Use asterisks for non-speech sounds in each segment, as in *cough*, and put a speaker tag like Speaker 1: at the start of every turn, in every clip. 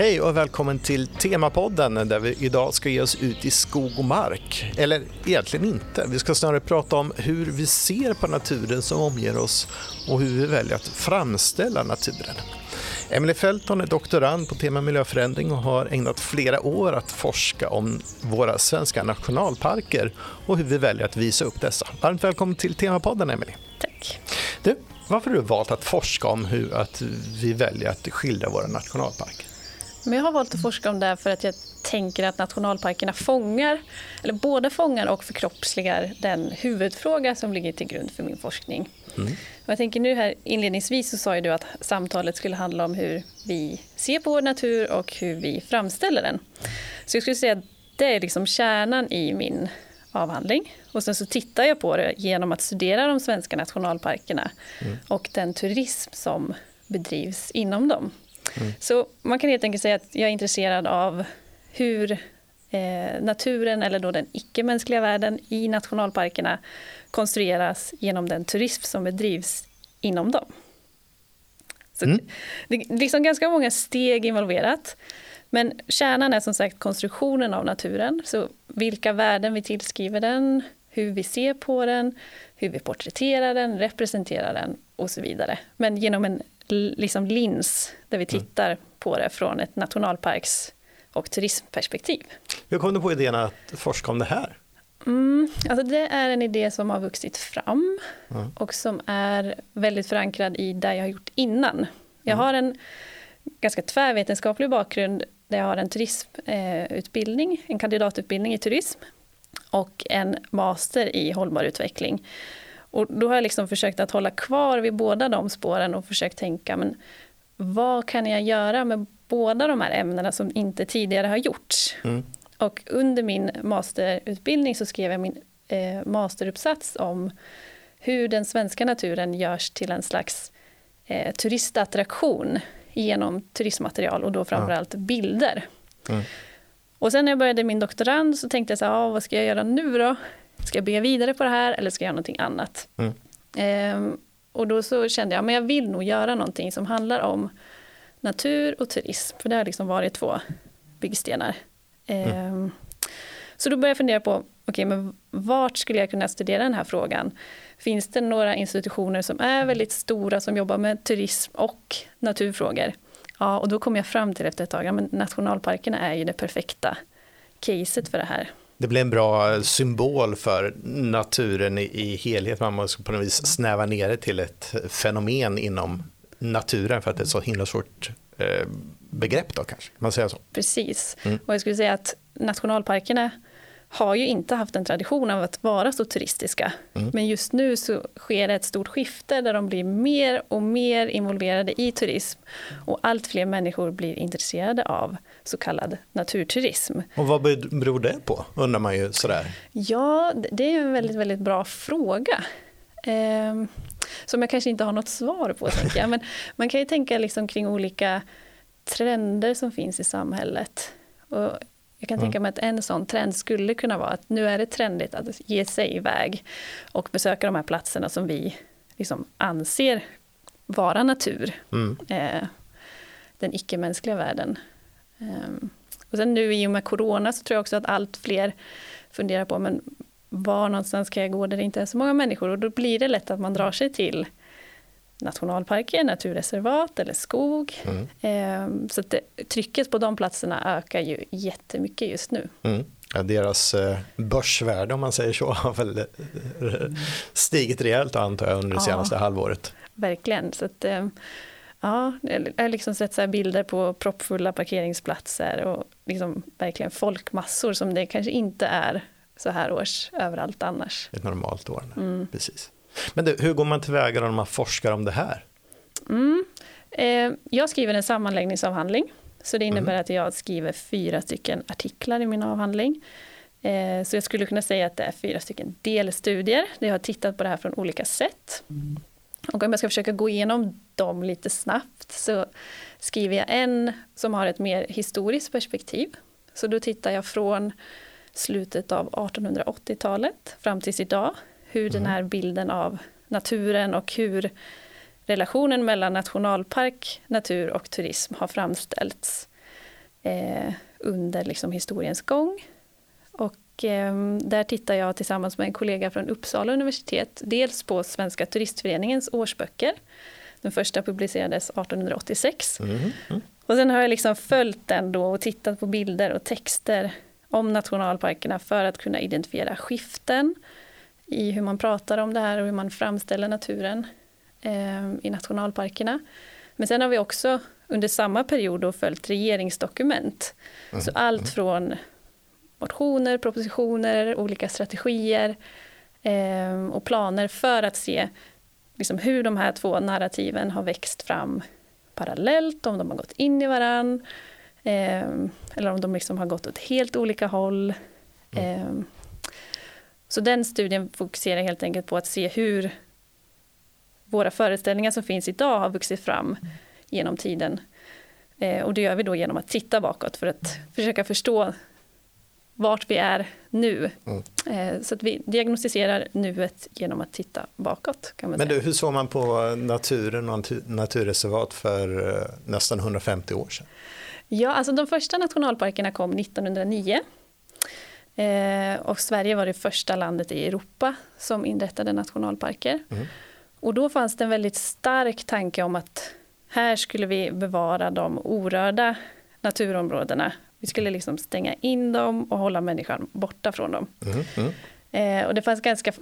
Speaker 1: Hej och välkommen till Temapodden där vi idag ska ge oss ut i skog och mark. Eller egentligen inte. Vi ska snarare prata om hur vi ser på naturen som omger oss och hur vi väljer att framställa naturen. Emily Felton är doktorand på tema miljöförändring och har ägnat flera år att forska om våra svenska nationalparker och hur vi väljer att visa upp dessa. Varmt välkommen till Temapodden Emily.
Speaker 2: Tack.
Speaker 1: Du, varför har du valt att forska om hur att vi väljer att skildra våra nationalparker?
Speaker 2: Men jag har valt att forska om det för att jag tänker att nationalparkerna fångar, eller både fångar och förkroppsligar den huvudfråga som ligger till grund för min forskning. Mm. jag tänker nu här inledningsvis så sa ju du att samtalet skulle handla om hur vi ser på vår natur och hur vi framställer den. Så jag skulle säga att det är liksom kärnan i min avhandling. Och sen så tittar jag på det genom att studera de svenska nationalparkerna mm. och den turism som bedrivs inom dem. Mm. Så man kan helt enkelt säga att jag är intresserad av hur eh, naturen, eller då den icke-mänskliga världen i nationalparkerna konstrueras genom den turism som bedrivs inom dem. Så mm. Det är liksom ganska många steg involverat. Men kärnan är som sagt konstruktionen av naturen. Så vilka värden vi tillskriver den, hur vi ser på den, hur vi porträtterar den, representerar den och så vidare. Men genom en liksom lins där vi mm. tittar mm. på det från ett nationalparks och turismperspektiv.
Speaker 1: Hur kom du på idén att forska om det här?
Speaker 2: Mm, alltså det är en idé som har vuxit fram mm. och som är väldigt förankrad i det jag har gjort innan. Jag mm. har en ganska tvärvetenskaplig bakgrund där jag har en turismutbildning, en kandidatutbildning i turism och en master i hållbar utveckling. Och då har jag liksom försökt att hålla kvar vid båda de spåren och försökt tänka, men vad kan jag göra med båda de här ämnena som inte tidigare har gjorts? Mm. Och under min masterutbildning så skrev jag min eh, masteruppsats om hur den svenska naturen görs till en slags eh, turistattraktion genom turistmaterial och då framförallt ja. bilder. Mm. Och sen när jag började min doktorand så tänkte jag så här, ah, vad ska jag göra nu då? Ska jag bygga vidare på det här eller ska jag göra någonting annat? Mm. Ehm, och då så kände jag, men jag vill nog göra någonting som handlar om natur och turism, för det har liksom varit två byggstenar. Mm. Ehm, så då började jag fundera på, okay, men vart skulle jag kunna studera den här frågan? Finns det några institutioner som är väldigt stora som jobbar med turism och naturfrågor? Ja, och då kom jag fram till efter ett tag, ja, men nationalparkerna är ju det perfekta caset för det här.
Speaker 1: Det blir en bra symbol för naturen i, i helhet. Man måste på något vis snäva ner det till ett fenomen inom naturen för att det är ett så himla stort eh, begrepp då kanske. Man säger så.
Speaker 2: Precis. Mm. Och jag skulle säga att nationalparkerna har ju inte haft en tradition av att vara så turistiska. Mm. Men just nu så sker det ett stort skifte där de blir mer och mer involverade i turism. Och allt fler människor blir intresserade av så kallad naturturism.
Speaker 1: Och vad beror det på, undrar man ju sådär.
Speaker 2: Ja, det är en väldigt, väldigt bra fråga. Eh, som jag kanske inte har något svar på, tänker jag. Men *laughs* man kan ju tänka liksom kring olika trender som finns i samhället. Och jag kan mm. tänka mig att en sån trend skulle kunna vara att nu är det trendigt att ge sig iväg och besöka de här platserna som vi liksom anser vara natur. Mm. Eh, den icke-mänskliga världen. Eh, och sen nu i och med corona så tror jag också att allt fler funderar på men var någonstans ska jag gå där det inte är så många människor och då blir det lätt att man drar sig till nationalparker, naturreservat eller skog. Mm. Ehm, så det, trycket på de platserna ökar ju jättemycket just nu. Mm.
Speaker 1: Ja, deras eh, börsvärde om man säger så *laughs* har väl eh, stigit rejält antar jag under det senaste ja, halvåret.
Speaker 2: Verkligen. Så att, ehm, ja, jag har liksom sett så bilder på proppfulla parkeringsplatser och liksom verkligen folkmassor som det kanske inte är så här års överallt annars.
Speaker 1: Ett normalt år. Mm. Precis. Men du, hur går man tillväga när man forskar om det här?
Speaker 2: Mm. Eh, jag skriver en sammanläggningsavhandling. Så det innebär mm. att jag skriver fyra stycken artiklar i min avhandling. Eh, så jag skulle kunna säga att det är fyra stycken delstudier, där jag har tittat på det här från olika sätt. Mm. Och om jag ska försöka gå igenom dem lite snabbt så skriver jag en som har ett mer historiskt perspektiv. Så då tittar jag från slutet av 1880-talet fram tills idag hur mm. den här bilden av naturen och hur relationen mellan nationalpark, natur och turism har framställts. eh, under liksom historiens gång. Och eh, där tittar jag tillsammans med en kollega från Uppsala universitet, dels på Svenska turistföreningens årsböcker. Den första publicerades 1886. Mm. Mm. Och sen har jag liksom följt den då och tittat på bilder och texter om nationalparkerna för att kunna identifiera skiften i hur man pratar om det här och hur man framställer naturen eh, i nationalparkerna. Men sen har vi också under samma period då följt regeringsdokument. Mm. Så allt mm. från motioner, propositioner, olika strategier eh, och planer för att se liksom, hur de här två narrativen har växt fram parallellt, om de har gått in i varann eh, eller om de liksom har gått åt helt olika håll. Mm. Så den studien fokuserar helt enkelt på att se hur våra föreställningar som finns idag har vuxit fram genom tiden. Eh, och det gör vi då genom att titta bakåt för att försöka förstå vart vi är nu. Mm. Eh, så att vi diagnostiserar nuet genom att titta bakåt.
Speaker 1: Men
Speaker 2: säga.
Speaker 1: du, hur såg man på naturen och naturreservat för eh, nästan 150 år sedan?
Speaker 2: Ja, alltså de första nationalparkerna kom 1909. Eh, och Sverige var det första landet i Europa som inrättade nationalparker. Mm. Och då fanns det en väldigt stark tanke om att här skulle vi bevara de orörda naturområdena. Vi skulle liksom stänga in dem och hålla människan borta från dem. Mm. Mm. Eh, och det fanns ganska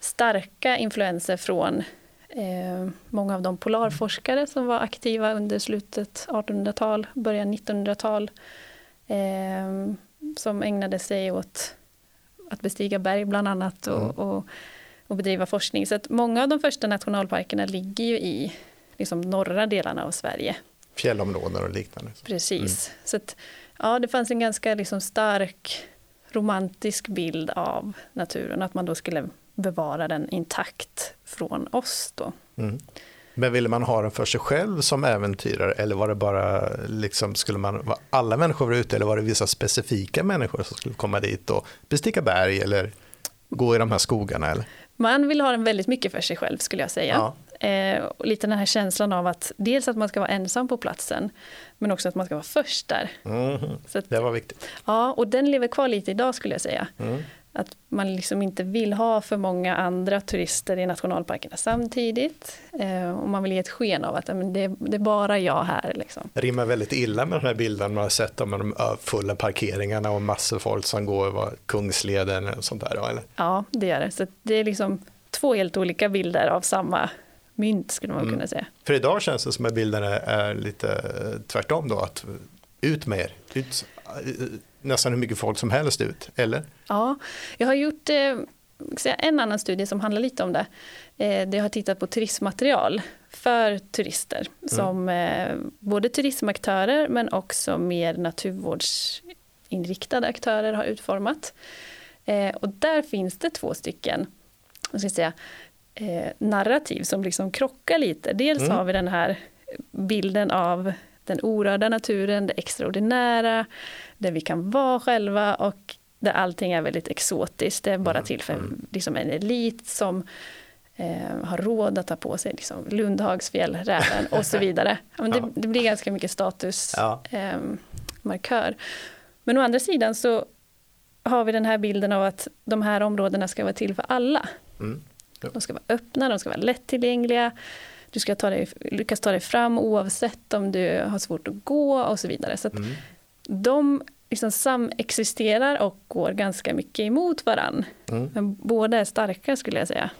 Speaker 2: starka influenser från eh, många av de polarforskare som var aktiva under slutet 1800-tal, början 1900-tal. Eh, som ägnade sig åt att bestiga berg bland annat och, mm. och, och, bedriva forskning. Så att många av de första nationalparkerna ligger ju i liksom, norra delarna av Sverige.
Speaker 1: Fjällområden och liknande.
Speaker 2: Precis. Mm. Så att, ja, det fanns en ganska liksom, stark romantisk bild av naturen, att man då skulle bevara den intakt från oss. Då. Mm.
Speaker 1: Men ville man ha den för sig själv som äventyrare eller var det bara, liksom, skulle man, var alla människor var ute eller var det vissa specifika människor som skulle komma dit och besticka berg eller gå i de här skogarna? Eller?
Speaker 2: Man vill ha den väldigt mycket för sig själv skulle jag säga. Ja. Eh, och lite den här känslan av att dels att man ska vara ensam på platsen men också att man ska vara först där.
Speaker 1: Mm, att, det var viktigt.
Speaker 2: Ja, och den lever kvar lite idag skulle jag säga. Mm. Att man liksom inte vill ha för många andra turister i nationalparkerna samtidigt. Eh, och man vill ge ett sken av att men det, det är bara jag här. Liksom.
Speaker 1: Det rimmar väldigt illa med den här bilden man har sett om de fulla parkeringarna och massor folk som går över Kungsleden och sånt där. Eller?
Speaker 2: Ja, det gör det. Så det är liksom två helt olika bilder av samma mynt skulle man mm. kunna säga.
Speaker 1: För idag känns det som att bilden är, lite tvärtom då, att ut med er, ut, nästan hur mycket folk som helst ut, eller?
Speaker 2: Ja, jag har gjort eh, en annan studie som handlar lite om det. Eh, där jag har tittat på turistmaterial för turister, mm. som eh, både turismaktörer men också mer naturvårdsinriktade aktörer har utformat. Och där finns det två stycken vad ska jag säga, narrativ som liksom krockar lite. Dels mm. har vi den här bilden av den orörda naturen, det extraordinära, där vi kan vara själva och där allting är väldigt exotiskt. Det är bara mm. till för mm. liksom en elit som eh, har råd att ta på sig liksom, Lundhagsfjällräven och så vidare. Men det, *laughs* det, blir ganska mycket statusmarkör. Eh, Men å andra sidan så har vi den här bilden av att de här områdena ska vara till för alla. Mm. Ja. De ska vara öppna, de ska vara lättillgängliga. Du ska ta dig, lyckas ta dig fram oavsett om du har svårt att gå och så vidare. Så mm. De liksom samexisterar och går ganska mycket emot varann. Mm. Men båda är starka skulle jag säga.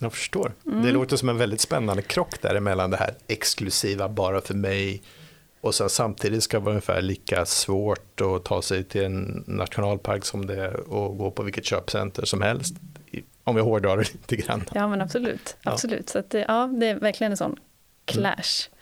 Speaker 1: Jag förstår. Mm. Det låter som en väldigt spännande krock däremellan det här exklusiva bara för mig och sen samtidigt ska det vara ungefär lika svårt att ta sig till en nationalpark som det är att gå på vilket köpcenter som helst. Om vi hårdrar det lite grann.
Speaker 2: Ja men absolut. absolut. Så att, ja, det är verkligen en sån clash. Mm.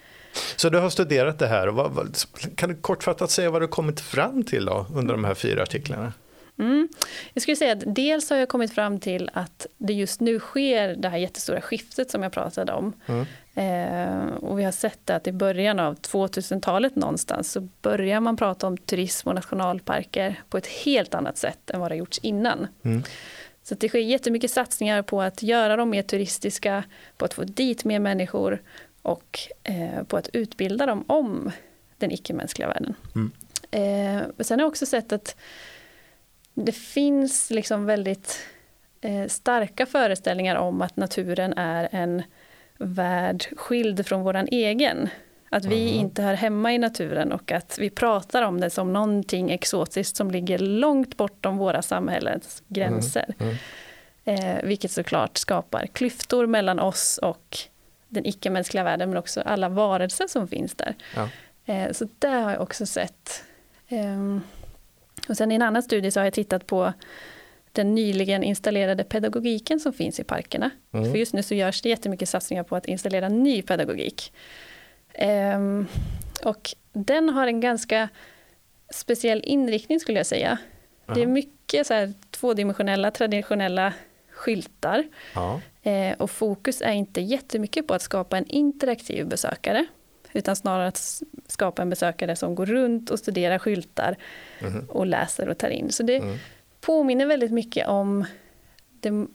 Speaker 1: Så du har studerat det här och vad, vad, kan du kortfattat säga vad du kommit fram till då, under de här fyra artiklarna?
Speaker 2: Mm. Jag skulle säga att dels har jag kommit fram till att det just nu sker det här jättestora skiftet som jag pratade om. Mm. Eh, och vi har sett att i början av 2000-talet någonstans så börjar man prata om turism och nationalparker på ett helt annat sätt än vad det gjorts innan. Mm. Så det sker jättemycket satsningar på att göra dem mer turistiska, på att få dit mer människor och eh, på att utbilda dem om den icke-mänskliga världen. Mm. Eh, sen har jag också sett att det finns liksom väldigt eh, starka föreställningar om att naturen är en värld skild från våran egen. Att vi mm. inte hör hemma i naturen och att vi pratar om det som någonting exotiskt som ligger långt bortom våra samhällens gränser. Mm. Mm. Eh, vilket såklart skapar klyftor mellan oss och den icke-mänskliga världen men också alla varelser som finns där. Ja. Eh, så det har jag också sett. Eh, och sen i en annan studie så har jag tittat på den nyligen installerade pedagogiken som finns i parkerna. Mm. För just nu så görs det jättemycket satsningar på att installera ny pedagogik. Um, och den har en ganska speciell inriktning skulle jag säga. Aha. Det är mycket så tvådimensionella, traditionella skyltar. Eh, och fokus är inte jättemycket på att skapa en interaktiv besökare. Utan snarare att skapa en besökare som går runt och studerar skyltar mm. och läser och tar in. Så det mm. påminner väldigt mycket om det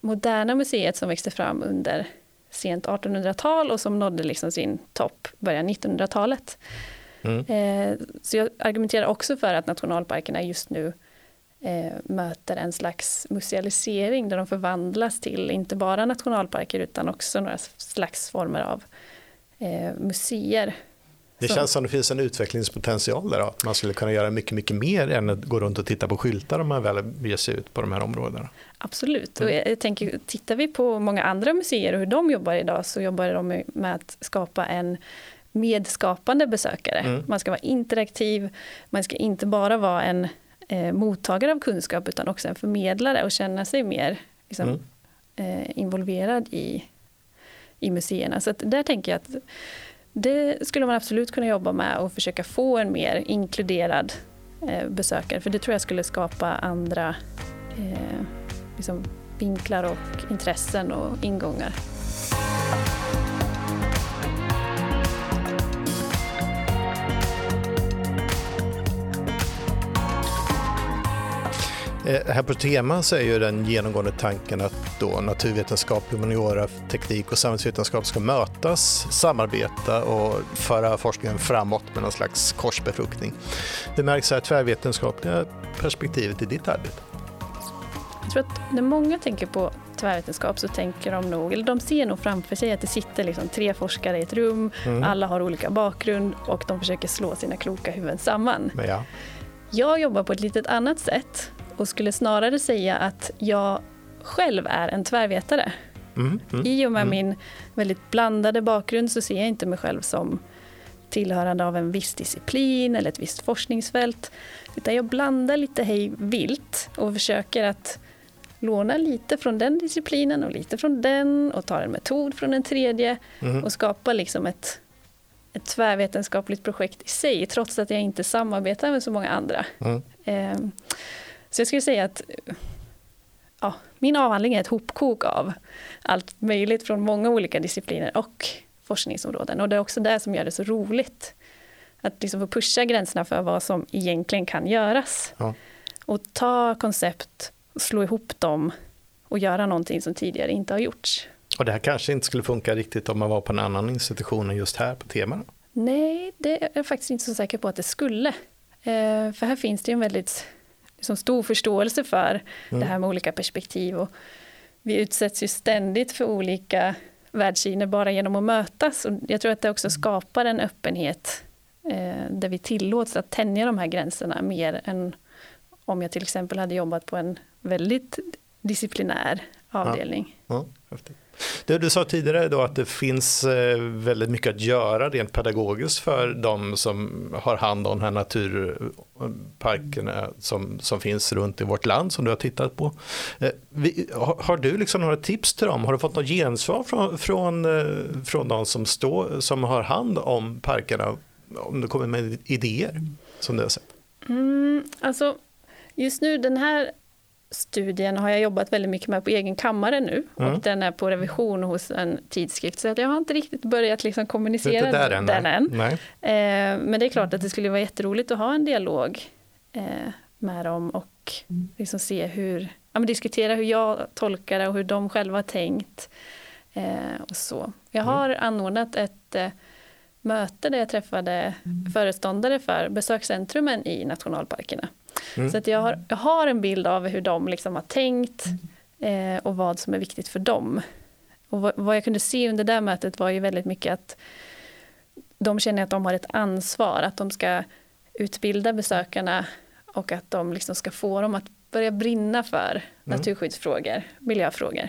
Speaker 2: moderna museet som växte fram under sent 1800-tal och som nådde liksom sin topp början 1900-talet. Mm. Eh, så jag argumenterar också för att nationalparkerna just nu eh, möter en slags musealisering där de förvandlas till inte bara nationalparker utan också några slags former av eh, museer.
Speaker 1: Det känns som det finns en utvecklingspotential där, att man skulle kunna göra mycket, mycket mer än att gå runt och titta på skyltar om man väl ger sig ut på de här områdena.
Speaker 2: Absolut, och mm. jag tänker, tittar vi på många andra museer och hur de jobbar idag så jobbar de med att skapa en medskapande besökare. Mm. Man ska vara interaktiv, man ska inte bara vara en eh, mottagare av kunskap utan också en förmedlare och känna sig mer liksom, mm. eh, involverad i, i museerna. Så där tänker jag att det skulle man absolut kunna jobba med och försöka få en mer inkluderad eh, besökare. För det tror jag skulle skapa andra eh, liksom vinklar och intressen och ingångar.
Speaker 1: Här på Tema så är ju den genomgående tanken att då naturvetenskap, humaniora, teknik och samhällsvetenskap ska mötas, samarbeta och föra forskningen framåt med någon slags korsbefruktning. Hur märks det tvärvetenskapliga perspektivet i ditt arbete?
Speaker 2: Jag tror att när många tänker på tvärvetenskap så tänker de nog, eller de ser nog framför sig att det sitter liksom tre forskare i ett rum, mm. alla har olika bakgrund och de försöker slå sina kloka huvuden samman. Ja. Jag jobbar på ett lite annat sätt och skulle snarare säga att jag själv är en tvärvetare. Mm, mm, I och med mm. min väldigt blandade bakgrund så ser jag inte mig själv som tillhörande av en viss disciplin eller ett visst forskningsfält. Utan jag blandar lite hej vilt och försöker att låna lite från den disciplinen och lite från den och tar en metod från den tredje mm. och skapa liksom ett, ett tvärvetenskapligt projekt i sig trots att jag inte samarbetar med så många andra. Eh, så jag skulle säga att ja, min avhandling är ett hopkok av allt möjligt från många olika discipliner och forskningsområden. Och det är också det som gör det så roligt. Att liksom få pusha gränserna för vad som egentligen kan göras. Ja. Och ta koncept, slå ihop dem och göra någonting som tidigare inte har gjorts.
Speaker 1: Och det här kanske inte skulle funka riktigt om man var på en annan institution än just här på tema?
Speaker 2: Nej, det är jag faktiskt inte så säker på att det skulle. Eh, för här finns det en väldigt liksom stor förståelse för mm. det här med olika perspektiv. Och vi utsätts ju ständigt för olika världssyner bara genom att mötas. Och jag tror att det också skapar en öppenhet eh, där vi tillåts att tänja de här gränserna mer än om jag till exempel hade jobbat på en väldigt disciplinär avdelning. Ja, ja,
Speaker 1: det du sa tidigare då att det finns eh, väldigt mycket att göra rent pedagogiskt för de som har hand om de här naturparkerna som, som finns runt i vårt land som du har tittat på. Eh, vi, har du liksom några tips till dem? Har du fått något gensvar från, från, eh, från de som, står, som har hand om parkerna? Om du kommer med idéer som du har sett?
Speaker 2: Mm, alltså, just nu den här studien har jag jobbat väldigt mycket med på egen kammare nu mm. och den är på revision hos en tidskrift så att jag har inte riktigt börjat liksom kommunicera än, den än. Eh, men det är klart att det skulle vara jätteroligt att ha en dialog eh, med dem och liksom se hur, ja, diskutera hur jag tolkar det och hur de själva har tänkt. Eh, och så. Jag mm. har mm. anordnat ett möte där jag träffade föreståndare för besökscentrumen i nationalparkerna. Mm. Så att jag, har, jag har en bild av hur de liksom har tänkt eh, och vad som är viktigt för dem. Och vad, vad, jag kunde se under det mötet var ju väldigt mycket att de känner att de har ett ansvar, att de ska utbilda besökarna och att de liksom ska få dem att börja brinna för mm. naturskyddsfrågor, miljöfrågor.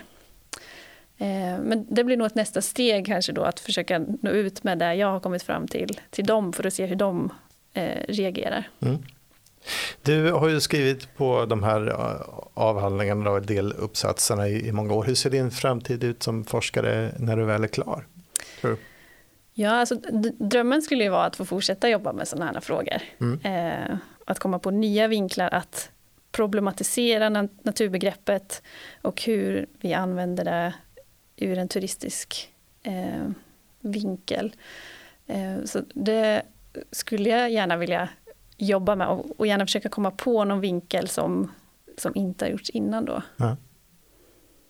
Speaker 2: Eh, men det blir nog ett nästa steg kanske då att försöka nå ut med det jag har kommit fram till, till dem för att se hur de eh, reagerar. Mm.
Speaker 1: Du har ju skrivit på de här eh, avhandlingarna och deluppsatserna i, i många år. Hur ser din framtid ut som forskare när du väl är klar?
Speaker 2: Ja, alltså, drömmen skulle ju vara att få fortsätta jobba med sådana här frågor. Mm. Eh, att komma på nya vinklar att problematisera naturbegreppet och hur vi använder det ur en turistisk eh, vinkel. Eh, så det skulle jag gärna vilja jobba med och, och, gärna försöka komma på någon vinkel som, som inte har gjorts innan då. Ja.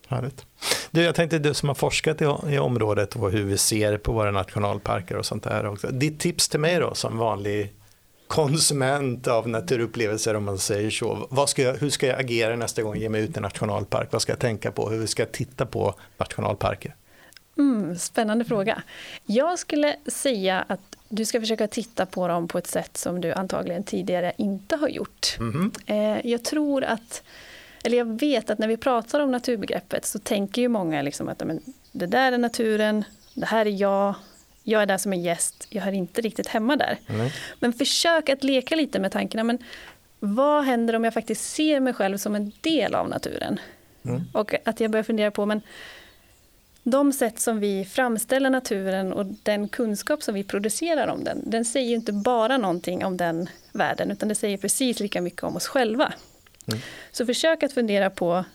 Speaker 1: Härligt. Du, jag tänkte du som har forskat i, i området och hur vi ser på våra nationalparker och sånt där också. Ditt tips till mig då som vanlig konsument av naturupplevelser om man säger så. Vad ska jag, hur ska jag agera nästa gång jag ger mig ut i en nationalpark? Vad ska jag tänka på? Hur ska jag titta på nationalparker?
Speaker 2: Mm, spännande fråga. Jag skulle säga att du ska försöka titta på dem på ett sätt som du antagligen tidigare inte har gjort. Mm. Jag tror att, eller jag vet att när vi pratar om naturbegreppet så tänker ju många liksom att men, det där är naturen, det här är jag, jag är där som en gäst, jag hör inte riktigt hemma där. Mm. Men försök att leka lite med tankarna, men vad händer om jag faktiskt ser mig själv som en del av naturen? Mm. Och att jag börjar fundera på, men de sätt som vi framställer naturen och den kunskap som vi producerar om den, den säger inte bara någonting om den världen, utan det säger precis lika mycket om oss själva. Mm. Så försök att fundera på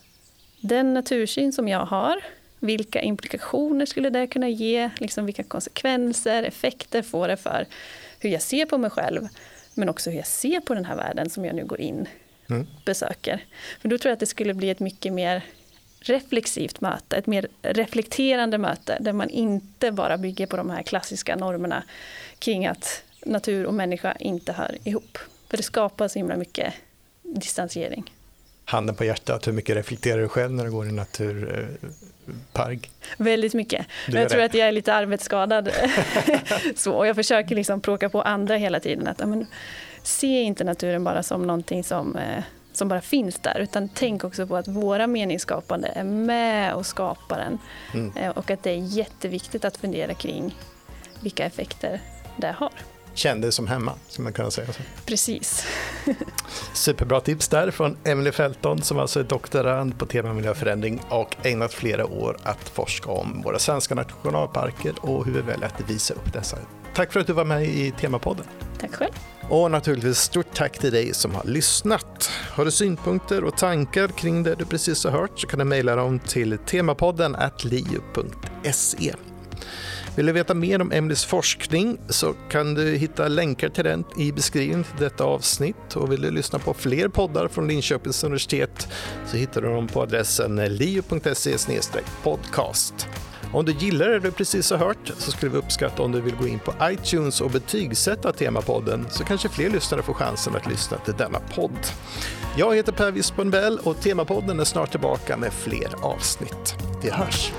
Speaker 2: den natursyn som jag har, vilka implikationer skulle det kunna ge? Liksom vilka konsekvenser, effekter får det för hur jag ser på mig själv? Men också hur jag ser på den här världen som jag nu går in mm. besöker. För då tror jag att det skulle bli ett mycket mer reflexivt möte, ett mer reflekterande möte där man inte bara bygger på de här klassiska normerna kring att natur och människa inte hör ihop. För det skapar så himla mycket distansiering.
Speaker 1: Handen på hjärtat, hur mycket reflekterar du själv när du går i naturpark?
Speaker 2: Väldigt mycket. Jag tror det. att jag är lite arbetsskadad. *laughs* så, och jag försöker liksom plåka på andra hela tiden. att men, Se inte naturen bara som någonting som eh, som bara finns där, utan tänk också på att våra meningsskapande är med och skapar den. Mm. Eh, och att det är jätteviktigt att fundera kring vilka effekter det har.
Speaker 1: Känn dig som hemma, skulle man kunna säga så.
Speaker 2: Precis. *laughs*
Speaker 1: Superbra tips där från Emily Felton som alltså är doktorand på tema miljöförändring och ägnat flera år att forska om våra svenska nationalparker och hur vi väljer att visa upp dessa. Tack för att du var med i Temapodden.
Speaker 2: Tack själv.
Speaker 1: Och naturligtvis stort tack till dig som har lyssnat. Har du synpunkter och tankar kring det du precis har hört så kan du mejla dem till temapodden liu.se. Vill du veta mer om Emelies forskning så kan du hitta länkar till den i beskrivningen till detta avsnitt. Och vill du lyssna på fler poddar från Linköpings universitet så hittar du dem på adressen liu.se podcast. Om du gillar det du precis har hört så skulle vi uppskatta om du vill gå in på iTunes och betygsätta Temapodden så kanske fler lyssnare får chansen att lyssna till denna podd. Jag heter Per Wispon Bell och Temapodden är snart tillbaka med fler avsnitt. Vi hörs!